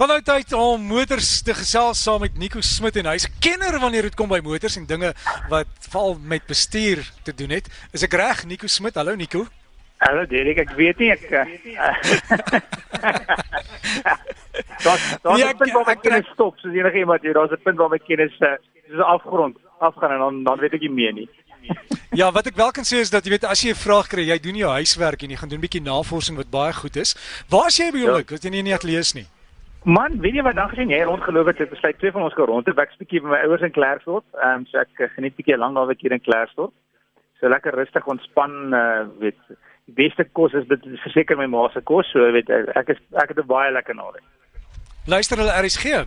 Wat nou tyd om motors te gesels saam met Nico Smit en hy's 'n kenner wanneer dit kom by motors en dinge wat veral met bestuur te doen het. Is ek reg Nico Smit? Hallo Nico. Hallo Derek, ek weet nie ek Daar's daar's 'n punt waar ek kan stop, soos enige iemand hier. Daar's 'n punt waar my kennis uh, soos 'n afgrond afgaan en dan dan weet ek nie meer nie. Ja, wat ek wel kan sê is dat jy weet as jy 'n vraag kry, jy doen jou huiswerk en jy gaan doen 'n bietjie navorsing wat baie goed is. Waar is jy by oomblik? Wat jy nie net lees nie. Man, weet jy wat dan gesien jy rondgeloop het, het besluit twee van ons gaan rond. Ek ek's bietjie by my ouers in Klerksdorp. Ehm um, so ek uh, geniet bietjie 'n lang naweek hier in Klerksdorp. So lekker rustig ontspan, uh, weet die beste kos is dit verseker my ma se kos, so weet ek ek is ek het 'n baie lekker naweek. Luister hulle RSG.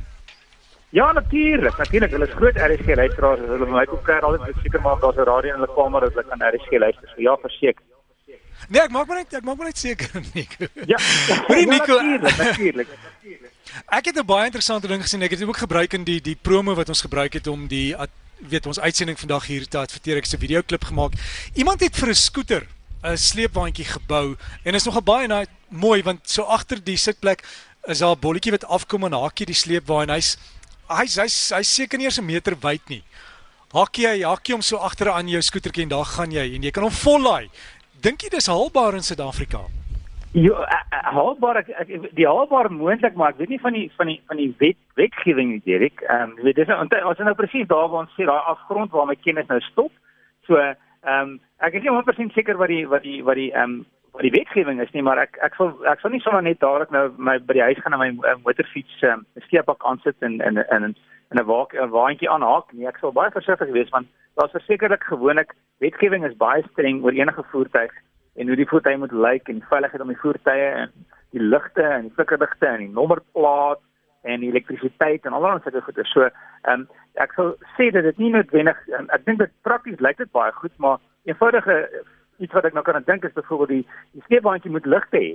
Ja, natuurlik. Natuurlik, hulle is groot RSG luisteraars. As Hulle by my kom kuier altyd seker maak daar's 'n radio in hulle kamer dat hulle kan RSG luister. So ja, verseker. Nee, ek maak maar net ek maak maar net seker Nico. Ja. Hoorie, ja, Nico. Natuurlik, natuurlik. Ek het 'n baie interessante ding gesien. Ek het dit ook gebruik in die die promo wat ons gebruik het om die weet ons uitsending vandag hier te adverteer. Ek het 'n videoklip gemaak. Iemand het vir 'n skooter 'n sleepwaandjie gebou en is nogal baie nou mooi want so agter die sitplek is daar 'n bolletjie wat afkom en hakkie die sleepwa en hy's hy's hy's hy's seker nie eens 'n meter wyd nie. Hakkie hy hakkie hom so agter aan jou skootertjie en daar gaan jy en jy kan hom vollaai. Dink jy dis haalbaar in Suid-Afrika? Jo, eh, eh, haalbaar ek, ek die haalbaar moontlik maar ek weet nie van die van die van die wet wetgewing nie Dirk. Ehm um, jy weet dis nou ons is nou presies daar waar ons sê daai afgrond waar my kennis nou stop. So ehm um, ek is nie 100% seker wat die wat die wat die ehm um, wat die wetgewing is nie, maar ek ek sal ek sal nie sommer net dadelik nou my by die huis gaan en my uh, motorfiets ehm um, 'n steepak aansit en en en en 'n waak 'n waantjie aanhaak nie. Ek sal baie versigtig wees want daar's versekerlik gewoonlik wetgewing is baie streng oor enige voertuig en hoe die voertuig moet lyk en veiligheid om die voertuie en die ligte en die flikkerligte en die nommerplaat en die elektrisiteit en allerlei sulke goede. So, ehm um, ek sou sê dat dit nie noodwendig um, ek dink dit prakties lyk dit baie goed, maar eenvoudige iets wat ek nou kan dink is byvoorbeeld die die sleepwaandjie moet ligte hê.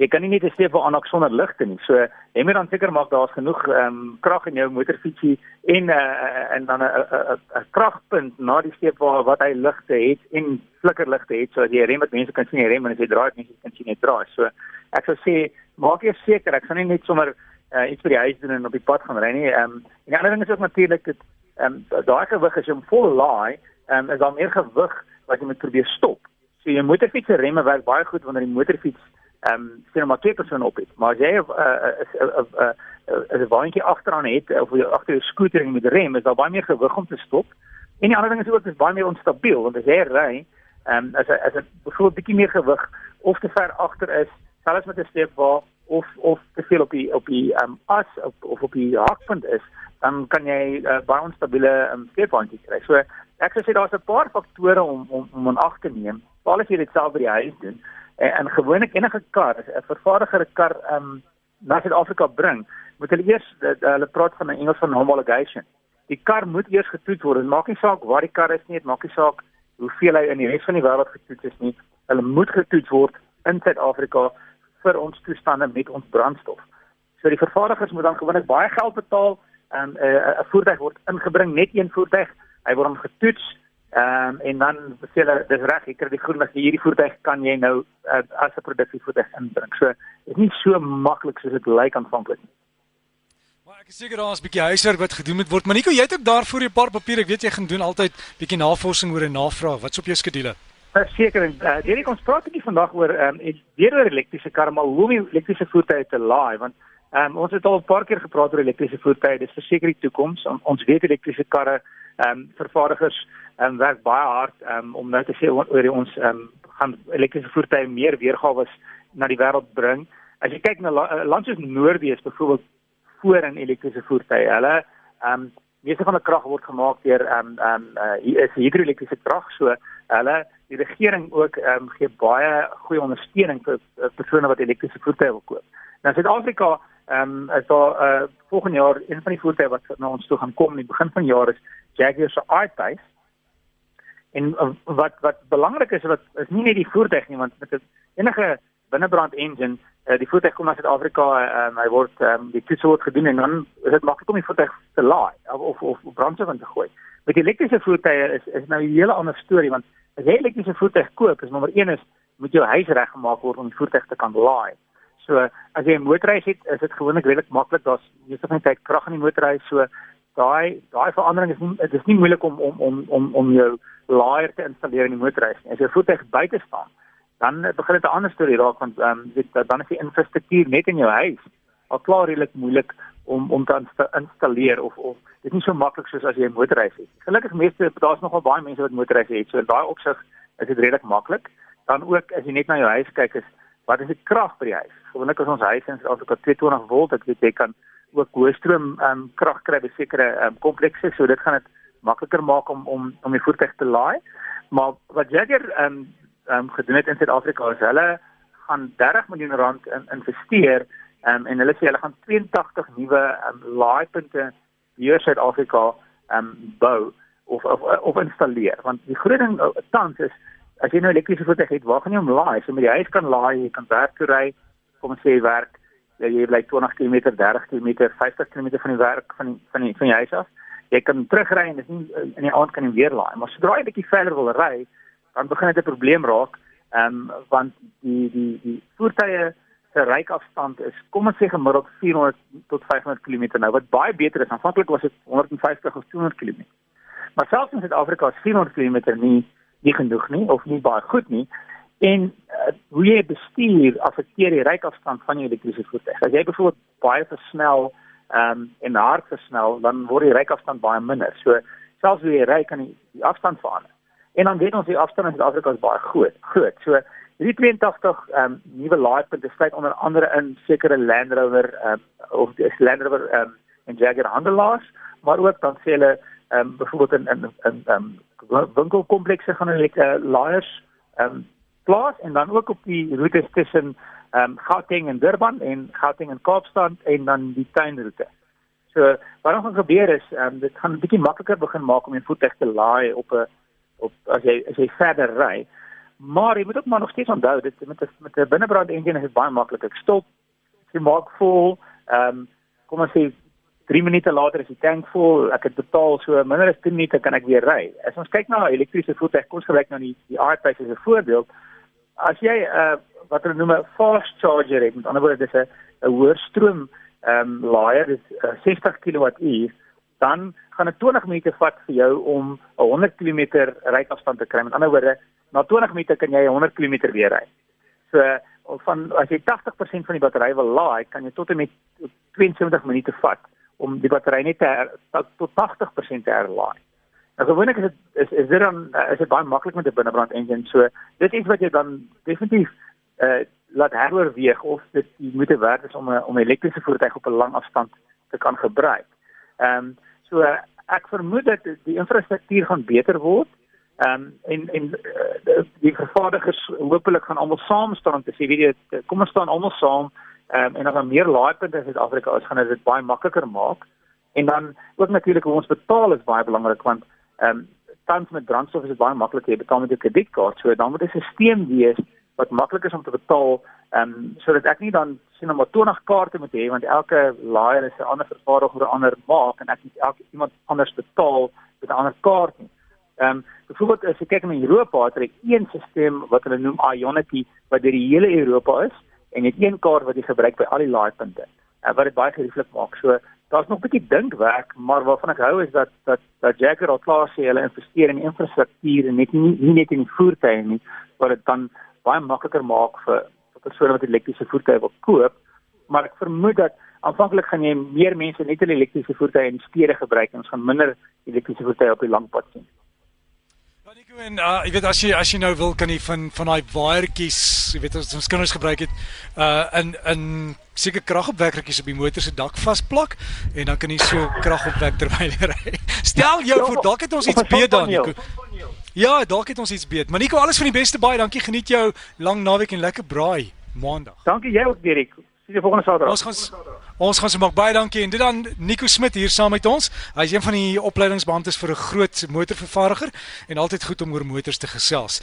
Jy kan nie net 'n sleepwa aanhaak sonder ligte nie. So, jy moet dan seker maak daar's genoeg ehm um, krag in jou motorfietsie en uh, en dan 'n 'n kragpunt na die sleepwa wat hy ligte het en flikkerligte het sodat jy rem wat mense kan sien jy rem en as jy draai mense kan sien jy draai. So, ek sou sê maak eers seker ek sal nie net sommer uh, iets vir die huis doen en op die pad gaan ry nie. Ehm um, en die ander ding is ook natuurlik dat ehm um, daai gewig as jy hom vol laai, ehm um, is daar meer gewig wat jy moet probeer stop. So jou motorfiets se remme werk baie goed wanneer die motorfiets ehm um, sien maar twee persone op het. Maar as jy 'n 'n 'n 'n waantjie agteraan het of jy agter jou skooter met rem, is daar baie meer gewig om te stop. En die ander ding is ook dis baie meer onstabiel want as jy ry, ehm um, as as dit byvoorbeeld bietjie meer gewig of te ver agter is, selfs met 'n sleepwa of of te veel op die op die ehm um, as of, of op die hakpunt is, dan kan jy uh, baie onstabiele um, sleepwaandjie kry. So ek sou sê daar's 'n paar faktore om om om in ag te neem. Veral as jy dit self by die huis doen. En, en gewoonlik enige kar, as 'n vervaardiger 'n kar um, na Suid-Afrika bring, moet hulle eers uh, hulle praat van 'n Engels van homologation. Die kar moet eers getoets word. Dit maak nie saak waar die kar is nie, dit maak nie saak hoeveel hy in die res van die wêreld getoets is nie. Hulle moet getoets word in Suid-Afrika vir ons toestande met ons brandstof. So die vervaardigers moet dan gewoonlik baie geld betaal en 'n uh, 'n voertuig word ingebring, net een voertuig. Hy word dan getoets Ehm um, en dan sê hulle dis reg, jy kry die groen lig hierdie voertuig kan jy nou uh, as 'n produksie voertuig inbring. So dit is nie so maklik soos dit lyk aanvanklik nie. Maar ek is seker daar is 'n bietjie huiswerk wat gedoen moet word. Maar Nico, jy het ook daarvoor 'n paar papiere. Ek weet jy gaan doen altyd bietjie navorsing oor 'n navraag. Wat's op jou skedule? Verseker, uh, Derek ons praat 'n bietjie vandag oor ehm um, weer oor elektriese karre, maar hoe om elektriese voertuie te laai want ehm um, ons het al 'n paar keer gepraat oor elektriese voertuie. Dis verseker die toekoms. On, ons weet elektriese karre ehm um, vervaardigers ehm um, werk baie hard um, om nou te sê oor ons ehm um, gaan elektriese voertuie meer weergawe na die wêreld bring. As jy kyk na la, lande soos Noordwes byvoorbeeld voor in elektriese voertuie. Hulle ehm um, meeste van die krag word gemaak deur ehm um, ehm um, uh, hier is hidroelektriese krag so hulle die regering ook ehm um, gee baie goeie ondersteuning vir uh, persone wat elektriese voertuie wil koop. Nou Suid-Afrika ehm um, is daar uh, volgende jaar een van die voertuie wat na ons toe gaan kom in die begin van jaar is Jaguar se I-Pace. En uh, wat wat belangrik is wat is nie net die voertuig nie want met 'n enige binnebrand engine uh, die voertuig kom na Suid-Afrika en um, hy word um, die toets word gedoen en dan is dit maklik om die voertuig te laai of of, of brandstof in te gooi. Met elektriese voertuie is is nou 'n hele ander storie want as jy elektriese voertuig koop, is nommer 1 is moet jou huis reggemaak word om die voertuig te kan laai. So as jy 'n motorreis het, is dit gewoonlik redelik maklik. Daar's die tyd krag in die motorreis, so daai daai verandering is nie dit is nie moeilik om om om om om jou laaier te installeer in die motorreis nie. As jy voertuig buite staan, dan begin dit 'n ander storie raak want ehm um, weet dan is die infrastruktuur net in jou huis al klaar redelik moeilik om om te installeer of of dit is nie so maklik soos as jy 'n motorreis het. Gelukkig meeste daar's nogal baie mense wat motorreis het, so in daai opsig is dit redelik maklik. Dan ook as jy net na jou huis kyk is wat is die krag by die huis? Gewoonlik as ons huis in Suid-Afrika 220 volt, ek weet jy kan ook hoë stroom ehm um, krag kry by sekere ehm um, komplekse, so dit gaan dit makliker maak om om om die voertuig te laai. Maar wat Jagger ehm um, ehm um, gedoen het in Suid-Afrika is hulle gaan 30 miljoen rand in investeer Um, en hulle sê hulle gaan 82 nuwe um, laaipunte in Suid-Afrika um, bou of, of of installeer want die groot ding uh, tans is as jy nou elektriese voertuig het waar gaan jy hom laai so met die huis kan laai jy kan werk toe ry kom ons sê werk ja, jy bly 20 km 30 km 50 km van die werk van die, van die, van die huis af jy kan terugry en dis nie in die aand kan jy weer laai maar sodra jy 'n bietjie verder wil ry dan begin dit 'n probleem raak ehm um, want die die die voertuie se reikafstand is kom ons sê gemiddeld 400 tot 500 km nou wat baie beter is. Aanvanklik was dit 150 of 200 km. Maar selfs in Suid-Afrika is 400 km nie nie genoeg nie of nie baie goed nie. En uh, hoe jy bestuur affekteer die reikafstand van jou elektriese voertuig. As jy byvoorbeeld baie versnel ehm um, en hard versnel, dan word die reikafstand baie minder. So selfs hoe jy ry kan die, die afstand verander. En dan weet ons die afstand in Suid-Afrika is baie groot. Groot. So Hierdie 82 ehm um, nuwe laaipunte sluit onder andere in sekere Land Rover ehm um, of die Land Rover ehm um, en Jaguar handelaars, maar ook dan sê hulle ehm um, byvoorbeeld in in in ehm um, winkelkomplekse gaan hulle uh, laaiers ehm um, plaas en dan ook op die roetes tussen ehm um, Gauteng en Durban en Gauteng en Kaapstad en dan die tuinroete. So wat ons gebeur is ehm um, dit gaan 'n bietjie makliker begin maak om 'n voertuig te laai op 'n op as jy as jy verder ry. Maar jy moet ook maar nog steeds onthou dit met met 'n binnebrand engine is dit baie maklik. Ek stop, jy maak vol, ehm um, kom ons sê 3 minute later is die tank vol. Ek het betaal so minder as 10 minute kan ek weer ry. As ons kyk na 'n elektriese voertuig, kom ons gebruik nou die die iPace as 'n voorbeeld. As jy 'n uh, wat hulle noem 'n fast charger het, met ander woorde dis 'n 'n hoër stroom ehm um, laaier, dis uh, 60 kWh dan gaan dit 20 minute vat vir jou om 'n 100 km ryafstand te kry. Met ander woorde, na 20 minute kan jy 100 km weer ry. So van as jy 80% van die battery wil laai, kan jy tot en met 72 minute vat om die battery net te tot 80% te herlaai. Nou gewoonlik is dit is is dit dan is dit baie maklik met 'n binnebrand engine. So dit is wat jy dan definitief uh laat heroorweeg of dit moet werd is om 'n om 'n elektriese voertuig op 'n lang afstand te kan gebruik. Ehm um, so ek vermoed dat die infrastruktuur gaan beter word Ehm um, en en uh, die vervaardigers hopelik gaan almal saam staan om te sê weet jy kom ons staan almal saam ehm um, en as daar meer laaipunte in Suid-Afrika is gaan dit baie makliker maak. En dan ook natuurlik hoe ons betaal is baie belangrik want ehm um, tans met brandstof is dit baie maklik jy betaal met jou kredietkaart. So dan moet 'n stelsel wees wat maklik is om te betaal ehm um, sodat ek nie dan sien nou maar 20 kaarte moet hê want elke laaier is 'n ander vervaardiger 'n ander maak en ek moet elke iemand anders betaal met 'n ander kaart nie. Ehm um, byvoorbeeld as jy kyk na Europa, het hulle een stelsel wat hulle noem Ionity wat deur die hele Europa is en dit een kaart wat jy gebruik by al die laaipunte. Uh, wat dit baie gerieflik maak. So daar's nog 'n bietjie dinkwerk, maar waarvan ek hou is dat dat dat Jagger al klaar sê hulle investeer in infrastruktuur en net nie, nie net in die voertuie nie, wat dit dan baie makliker maak vir vir persone wat elektriese voertuie wil koop. Maar ek vermoed dat aanvanklik gaan jy meer mense net in elektriese voertuie in stede gebruik en ons gaan minder elektriese voertuie op die lang pad sien. Nico en uh jy weet as jy as jy nou wil kan jy van van daai waaiertjies, jy weet as ons kinders gebruik het, uh in in seker kragopwekkertjies op die motor se dak vasplak en dan kan jy so krag opwek terwyl jy ry. Stel jou voor dalk het ons iets beet dan Nico. Ja, dalk het ons iets beet. Maar Nico, alles van die beste baie. Dankie. Geniet jou lang naweek en lekker braai maandag. Dankie jy ook Dirk. Sien jou volgende Saterdag. Ons gaan Ons gaan se maak baie dankie en dit dan Nico Smit hier saam met ons. Hy is een van die opleidingsbeamptes vir 'n groot motorvervaardiger en altyd goed om oor motors te gesels.